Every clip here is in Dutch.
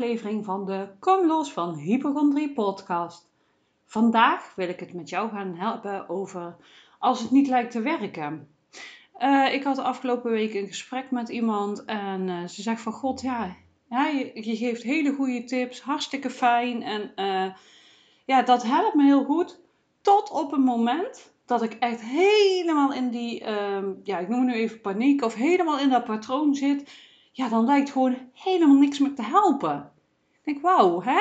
aflevering van de Kom los van Hypochondrie podcast. Vandaag wil ik het met jou gaan hebben over als het niet lijkt te werken. Uh, ik had de afgelopen week een gesprek met iemand en uh, ze zegt van god ja, je, geeft hele goede tips, hartstikke fijn en uh, ja dat helpt me heel goed tot op een moment dat ik echt helemaal in die, ehm, ja ik noem het nu even paniek of helemaal in dat patroon zit ja, dan lijkt gewoon helemaal niks meer te helpen. Ik denk, wauw, hè?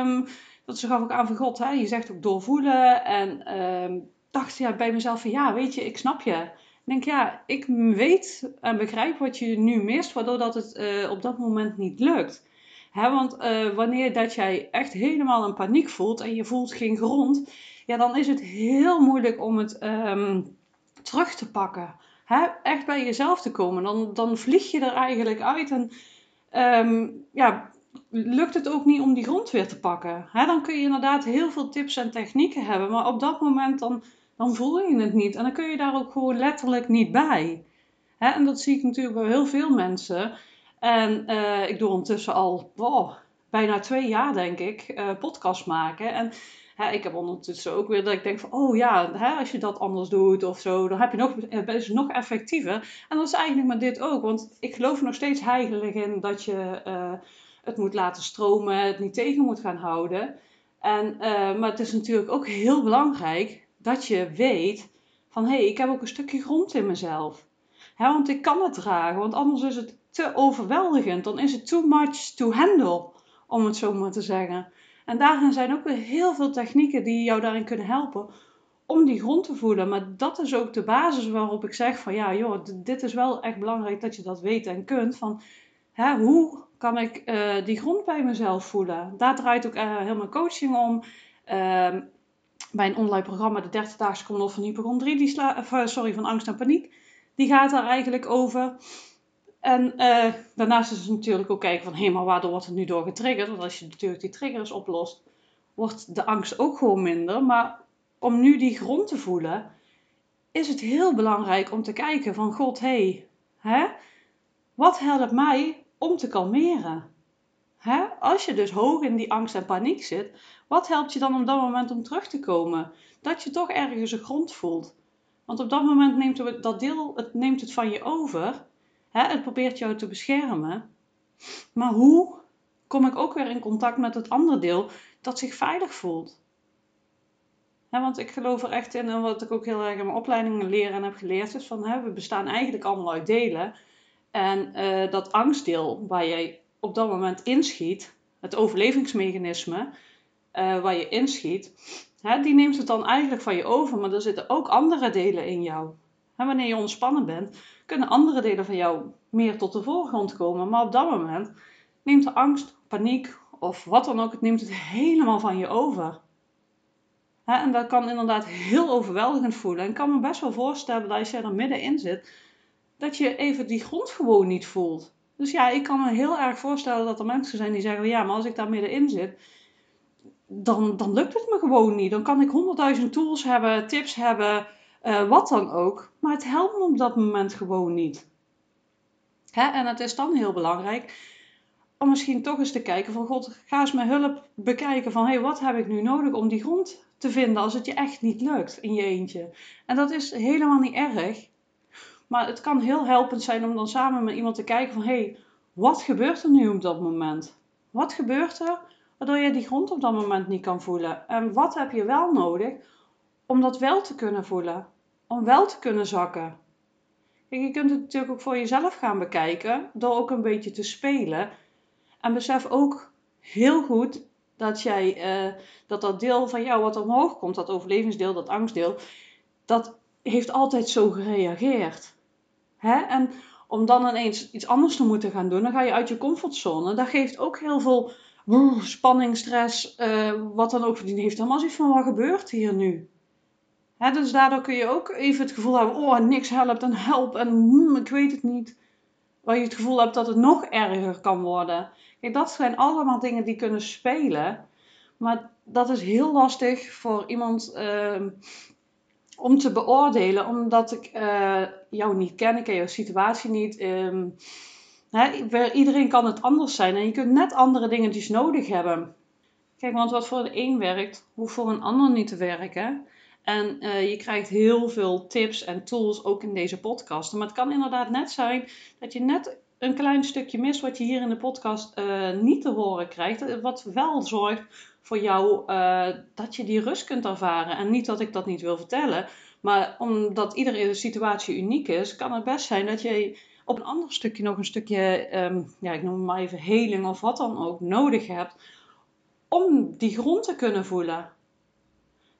Um, dat ze gaf ook aan van God, hè? je zegt ook doorvoelen. En um, dacht ja, bij mezelf van, ja, weet je, ik snap je. Ik denk, ja, ik weet en begrijp wat je nu mist, waardoor dat het uh, op dat moment niet lukt. Hè, want uh, wanneer dat jij echt helemaal in paniek voelt en je voelt geen grond, ja, dan is het heel moeilijk om het um, terug te pakken hè, echt bij jezelf te komen. Dan, dan vlieg je er eigenlijk uit en um, ja, lukt het ook niet om die grond weer te pakken. Hè, dan kun je inderdaad heel veel tips en technieken hebben, maar op dat moment dan, dan voel je het niet. En dan kun je daar ook gewoon letterlijk niet bij. Hè, en dat zie ik natuurlijk bij heel veel mensen. En uh, ik doe ondertussen al bijna twee jaar, denk ik, uh, podcast maken. En hè, ik heb ondertussen ook weer dat ik denk van, oh ja, hè, als je dat anders doet of zo, dan heb je nog, eh, is het nog effectiever. En dat is eigenlijk met dit ook, want ik geloof nog steeds heilig in dat je uh, het moet laten stromen, het niet tegen moet gaan houden. En, uh, maar het is natuurlijk ook heel belangrijk dat je weet van, hé, hey, ik heb ook een stukje grond in mezelf. Hè, want ik kan het dragen, want anders is het te overweldigend. Dan is het too much to handle, om het zo maar te zeggen. En daarin zijn ook weer heel veel technieken die jou daarin kunnen helpen om die grond te voelen. Maar dat is ook de basis waarop ik zeg van ja, joh, dit is wel echt belangrijk dat je dat weet en kunt. Van hè, hoe kan ik uh, die grond bij mezelf voelen? Daar draait ook uh, heel mijn coaching om. Uh, bij een online programma, de 30 daagse kom van hypochondrie, die uh, sorry, van angst en paniek. Die gaat daar eigenlijk over. En uh, daarnaast is het natuurlijk ook kijken van, hé, maar waardoor wordt het nu door getriggerd? Want als je natuurlijk die triggers oplost, wordt de angst ook gewoon minder. Maar om nu die grond te voelen, is het heel belangrijk om te kijken van, god, hé, hè, wat helpt mij om te kalmeren? Hè? Als je dus hoog in die angst en paniek zit, wat helpt je dan op dat moment om terug te komen? Dat je toch ergens een grond voelt. Want op dat moment neemt het, dat deel, het neemt het van je over Hè, het probeert jou te beschermen. Maar hoe kom ik ook weer in contact met het andere deel dat zich veilig voelt? Hè, want ik geloof er echt in, en wat ik ook heel erg in mijn opleidingen leer en heb geleerd, is van hè, we bestaan eigenlijk allemaal uit delen. En uh, dat angstdeel waar jij op dat moment inschiet, het overlevingsmechanisme uh, waar je inschiet, hè, die neemt het dan eigenlijk van je over. Maar er zitten ook andere delen in jou. En wanneer je ontspannen bent, kunnen andere delen van jou meer tot de voorgrond komen. Maar op dat moment neemt de angst, paniek of wat dan ook, het neemt het helemaal van je over. en dat kan inderdaad heel overweldigend voelen. En ik kan me best wel voorstellen dat als je er middenin zit, dat je even die grond gewoon niet voelt. Dus ja, ik kan me heel erg voorstellen dat er mensen zijn die zeggen: ja, maar als ik daar middenin zit, dan, dan lukt het me gewoon niet. Dan kan ik honderdduizend tools hebben, tips hebben, uh, wat dan ook. Maar het helpt op dat moment gewoon niet. Hè? En het is dan heel belangrijk om misschien toch eens te kijken van God, ga eens mijn hulp bekijken van hé, hey, wat heb ik nu nodig om die grond te vinden als het je echt niet lukt in je eentje. En dat is helemaal niet erg. Maar het kan heel helpend zijn om dan samen met iemand te kijken van hé, hey, wat gebeurt er nu op dat moment? Wat gebeurt er waardoor je die grond op dat moment niet kan voelen? En wat heb je wel nodig om dat wel te kunnen voelen, om wel te kunnen zakken. Kijk, je kunt het natuurlijk ook voor jezelf gaan bekijken, door ook een beetje te spelen. En besef ook heel goed dat jij, uh, dat dat deel van jou wat omhoog komt, dat overlevingsdeel, dat angstdeel, dat heeft altijd zo gereageerd. Hè? En om dan ineens iets anders te moeten gaan doen, dan ga je uit je comfortzone. Dat geeft ook heel veel spanning, stress, uh, wat dan ook. Die heeft helemaal zoiets van, wat gebeurt hier nu? Dus daardoor kun je ook even het gevoel hebben, oh, niks helpt en help en hmm, ik weet het niet. Waar je het gevoel hebt dat het nog erger kan worden. Kijk, dat zijn allemaal dingen die kunnen spelen. Maar dat is heel lastig voor iemand uh, om te beoordelen, omdat ik uh, jou niet ken, ik ken jouw situatie niet. Um, iedereen kan het anders zijn en je kunt net andere dingetjes nodig hebben. Kijk, want wat voor de een werkt, hoeft voor een ander niet te werken. En uh, je krijgt heel veel tips en tools ook in deze podcast. Maar het kan inderdaad net zijn dat je net een klein stukje mist wat je hier in de podcast uh, niet te horen krijgt. Wat wel zorgt voor jou dat je die rust kunt ervaren. En niet dat ik dat niet wil vertellen. Maar omdat iedere situatie uniek is, kan het best zijn dat je op een ander stukje nog een stukje, um, ja, ik noem het maar even heling of wat dan ook, nodig hebt. Om die grond te kunnen voelen.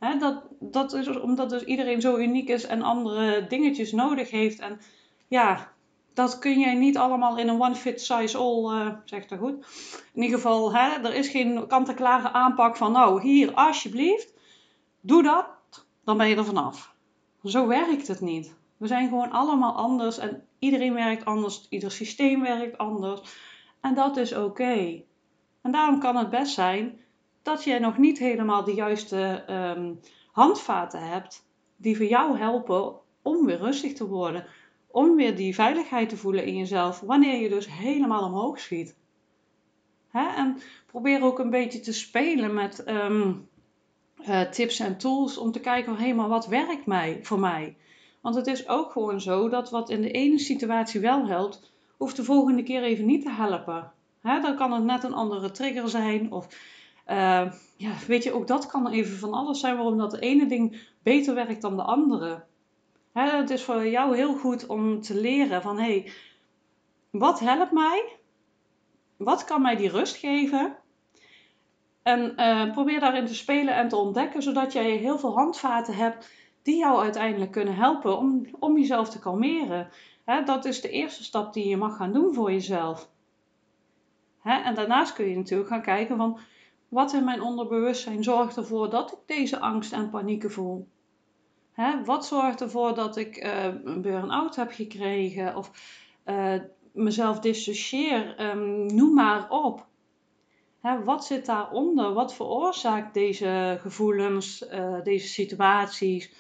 Dat, dat is omdat dus iedereen zo uniek is en andere dingetjes nodig heeft. En ja, dat kun jij niet allemaal in een one fit size all, uh, zegt dat goed. In ieder geval, hè, er is geen kant-en-klare aanpak van, nou, hier, alsjeblieft, doe dat, dan ben je er vanaf. Zo werkt het niet. We zijn gewoon allemaal anders en iedereen werkt anders, ieder systeem werkt anders. En dat is oké. En daarom kan het best zijn dat je nog niet helemaal de juiste um, handvaten hebt die voor jou helpen om weer rustig te worden. Om weer die veiligheid te voelen in jezelf, wanneer je dus helemaal omhoog schiet. Hè? En probeer ook een beetje te spelen met um, uh, tips en tools om te kijken, hé, hey, wat werkt mij, voor mij? Want het is ook gewoon zo dat wat in de ene situatie wel helpt, hoeft de volgende keer even niet te helpen. Hè? Dan kan het net een andere trigger zijn of uh, ja, weet je, ook dat kan even van alles zijn waarom dat ene ding beter werkt dan de andere. Hè, het is voor jou heel goed om te leren van hé, hey, wat helpt mij? Wat kan mij die rust geven? En uh, probeer daarin te spelen en te ontdekken, zodat jij heel veel handvaten hebt die jou uiteindelijk kunnen helpen om, om jezelf te kalmeren. Hè, dat is de eerste stap die je mag gaan doen voor jezelf. Hè, en daarnaast kun je natuurlijk gaan kijken van wat in mijn onderbewustzijn zorgt ervoor dat ik deze angst en panieken voel? Hè, wat zorgt ervoor dat ik uh, een burn-out heb gekregen of uh, mezelf dissocieer? Um, noem maar op. Hè, wat zit daaronder? Wat veroorzaakt deze gevoelens, uh, deze situaties?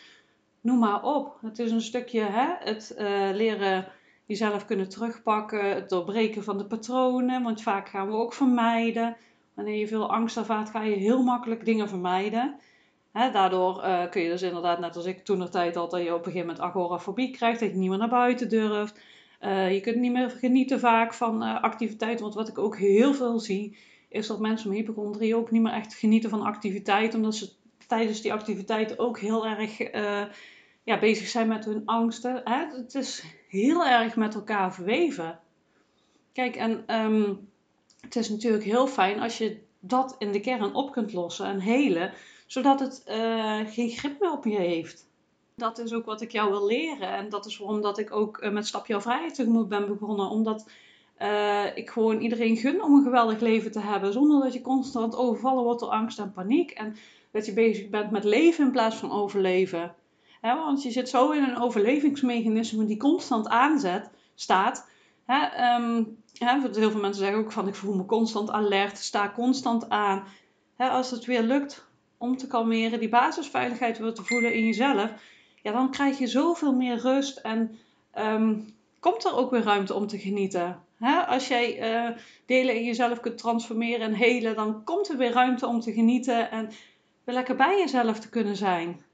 Noem maar op. Het is een stukje hè, het leren jezelf kunnen terugpakken, het doorbreken van de patronen, want vaak gaan we ook vermijden. Wanneer je veel angst ervaart, ga je heel makkelijk dingen vermijden. daardoor uh, kun je dus inderdaad, net als ik toen de tijd had, dat je op een gegeven moment agorafobie krijgt, dat je niet meer naar buiten durft. Uh, je kunt niet meer genieten vaak van uh, activiteiten, want wat ik ook heel veel zie, is dat mensen met hypochondrie ook niet meer echt genieten van activiteit, omdat ze tijdens die activiteiten ook heel erg ja, bezig zijn met hun angsten. Het is heel erg met elkaar verweven. Kijk, en um, het is natuurlijk heel fijn als je dat in de kern op kunt lossen en helen, zodat het uh, geen grip meer op je heeft. Dat is ook wat ik jou wil leren. En dat is waarom dat ik ook uh, met Stap Jouw Vrijheid tegemoet ben begonnen. Omdat uh, ik gewoon iedereen gun om een geweldig leven te hebben. Zonder dat je constant overvallen wordt door angst en paniek. En dat je bezig bent met leven in plaats van overleven. Want je zit zo in een overlevingsmechanisme die constant aanzet, staat. Hè, um, heel veel mensen zeggen ook van ik voel me constant alert, sta constant aan. als het weer lukt om te kalmeren, die basisveiligheid weer te voelen in jezelf, ja, dan krijg je zoveel meer rust en um, komt er ook weer ruimte om te genieten. als jij uh, delen in jezelf kunt transformeren en helen, dan komt er weer ruimte om te genieten en weer lekker bij jezelf te kunnen zijn.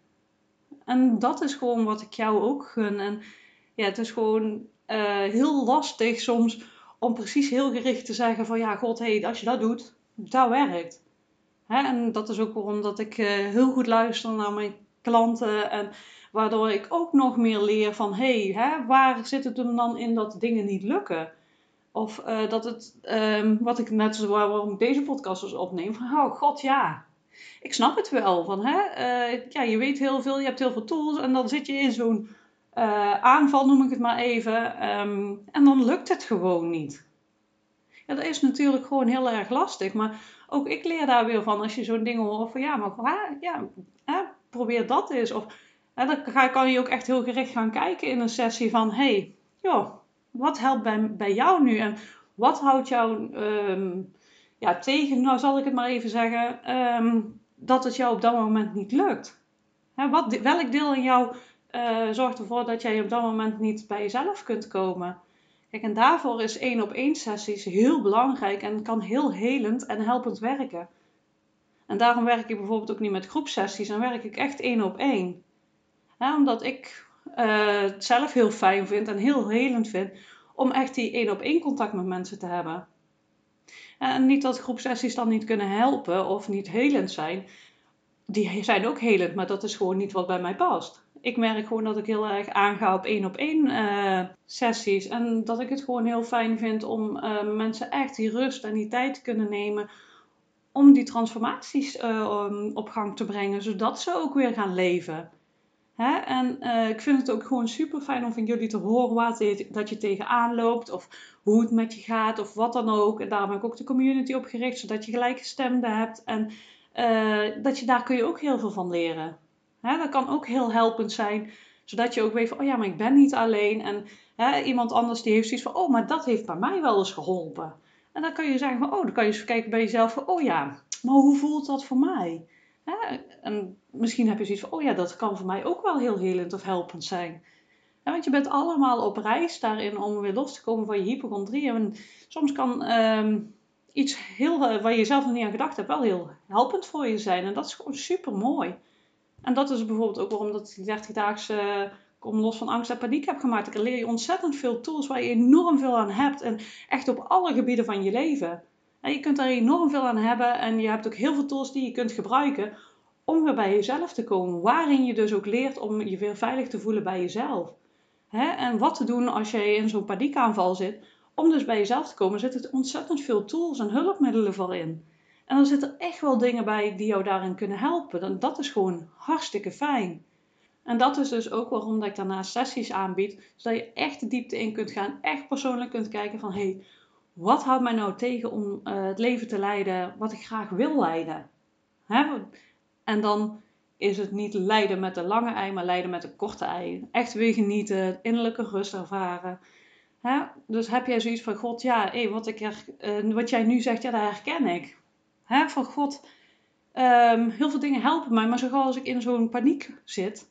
En dat is gewoon wat ik jou ook gun. En ja, het is gewoon heel lastig soms om precies heel gericht te zeggen van ja, god, hey, als je dat doet, dat werkt. Hè? En dat is ook waarom dat ik uh, heel goed luister naar mijn klanten en waardoor ik ook nog meer leer van hé, hey, waar zit het dan in dat dingen niet lukken? Of uh, dat het, um, wat ik net zo waarom ik deze podcast dus opneem, van oh god ja, ik snap het wel. Van, hè, ja, je weet heel veel, je hebt heel veel tools en dan zit je in zo'n uh, aanval, noem ik het maar even. Um, en dan lukt het gewoon niet. Ja, dat is natuurlijk gewoon heel erg lastig. Maar ook ik leer daar weer van als je zo'n ding hoort van ja, maar ja, hè, probeer dat eens. Of hè, dan ga, kan je ook echt heel gericht gaan kijken in een sessie van hey, joh, wat helpt bij, bij jou nu? En wat houdt jou um, ja, tegen, nou zal ik het maar even zeggen, um, dat het jou op dat moment niet lukt? Hè, wat, welk deel in jou uh, zorgt ervoor dat jij op dat moment niet bij jezelf kunt komen. Kijk, en daarvoor is één op één sessies heel belangrijk en kan heel helend en helpend werken. En daarom werk ik bijvoorbeeld ook niet met groepsessies en werk ik echt één op één. omdat ik uh, het zelf heel fijn vind en heel helend vind om echt die één op één contact met mensen te hebben. En niet dat groepsessies dan niet kunnen helpen of niet helend zijn. Die zijn ook helend, maar dat is gewoon niet wat bij mij past. Ik merk gewoon dat ik heel erg aanga op één op één uh, sessies. En dat ik het gewoon heel fijn vind om uh, mensen echt die rust en die tijd te kunnen nemen. Om die transformaties uh, op gang te brengen, zodat ze ook weer gaan leven. Hè? En ik vind het ook gewoon super fijn om van jullie te horen wat dat je tegenaan loopt. Of hoe het met je gaat of wat dan ook. En daarom heb ik ook de community opgericht, zodat je gelijkgestemden hebt. En dat je, daar kun je ook heel veel van leren. Dat kan ook heel helpend zijn, zodat je ook weet van, oh ja, maar ik ben niet alleen. En iemand anders die heeft zoiets van, oh, maar dat heeft bij mij wel eens geholpen. En dan kan je zeggen van, oh, dan kan je eens kijken bij jezelf van, oh ja, maar hoe voelt dat voor mij? En misschien heb je zoiets van, oh ja, dat kan voor mij ook wel heel helend of helpend zijn. want je bent allemaal op reis daarin om weer los te komen van je hypochondrie. En soms kan um, iets heel, uh, waar je zelf nog niet aan gedacht hebt, wel heel helpend voor je zijn. En dat is gewoon super mooi. En dat is bijvoorbeeld ook waarom dat die 30-daagse kom los van angst en paniek heb gemaakt. Dan leer je ontzettend veel tools waar je enorm veel aan hebt. En echt op alle gebieden van je leven. En je kunt daar enorm veel aan hebben en je hebt ook heel veel tools die je kunt gebruiken om weer bij jezelf te komen. Waarin je dus ook leert om je weer veilig te voelen bij jezelf. En wat te doen als je in zo'n paniekaanval zit. Om dus bij jezelf te komen zitten ontzettend veel tools en hulpmiddelen voor in. En dan zitten echt wel dingen bij die jou daarin kunnen helpen. En dat is gewoon hartstikke fijn. En dat is dus ook waarom dat ik daarnaast sessies aanbied. Zodat je echt de diepte in kunt gaan. Echt persoonlijk kunt kijken van... Hey, wat houdt mij nou tegen om uh, het leven te leiden wat ik graag wil leiden? Hè? En dan is het niet lijden met de lange ei, maar lijden met de korte ei. Echt weer genieten, innerlijke rust ervaren. Hè? Dus heb jij zoiets van God, ja, hey, wat, ik er, uh, wat jij nu zegt, ja, dat herken ik. Hè? Van God, um, heel veel dingen helpen mij, maar zo als ik in zo'n paniek zit,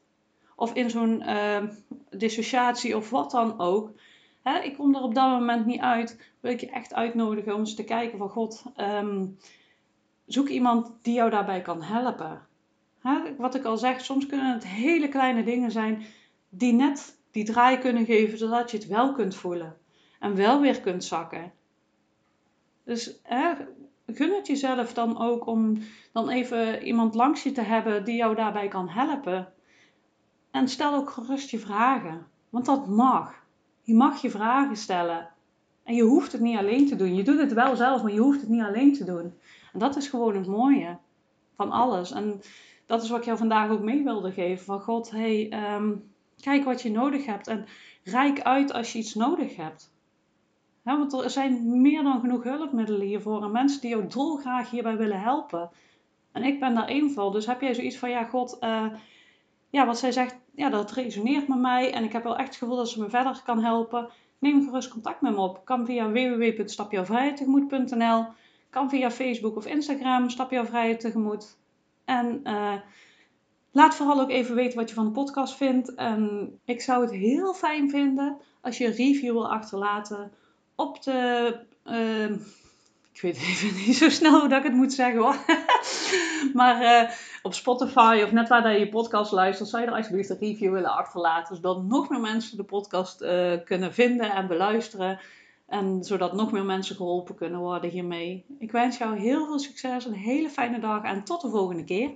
of in zo'n uh, dissociatie of wat dan ook, hè, ik kom er op dat moment niet uit, wil ik je echt uitnodigen om eens te kijken van God, um, zoek iemand die jou daarbij kan helpen. Hè, wat ik al zeg, soms kunnen het hele kleine dingen zijn die net die draai kunnen geven, zodat je het wel kunt voelen en wel weer kunt zakken. Dus hè, gun het jezelf dan ook om dan even iemand langs je te hebben die jou daarbij kan helpen. En stel ook gerust je vragen, want dat mag. Je mag je vragen stellen. En je hoeft het niet alleen te doen. Je doet het wel zelf, maar je hoeft het niet alleen te doen. En dat is gewoon het mooie van alles. En dat is wat ik jou vandaag ook mee wilde geven. Van God, hey, ehm, kijk wat je nodig hebt. En rijk uit als je iets nodig hebt. Want er zijn meer dan genoeg hulpmiddelen hiervoor. En mensen die jou dolgraag hierbij willen helpen. En ik ben daar één van. Dus heb jij zoiets van, ja God, uh, ja, wat zij zegt, ja, dat resoneert met mij. En ik heb wel echt het gevoel dat ze me verder kan helpen. Neem gerust contact met me op. Kan via www.stapjouwvrijheidtegemoet.nl kan via Facebook of Instagram, Stap Jouw Vrijheid Tegemoet. En uh, laat vooral ook even weten wat je van de podcast vindt. En ik zou het heel fijn vinden als je een review wil achterlaten op de... Uh, ik weet even niet zo snel hoe dat ik het moet zeggen hoor. maar uh, op Spotify of net waar je je podcast luistert, zou je er alsjeblieft een review willen achterlaten. Zodat nog meer mensen de podcast uh, kunnen vinden en beluisteren. En zodat nog meer mensen geholpen kunnen worden hiermee. Ik wens jou heel veel succes, een hele fijne dag en tot de volgende keer.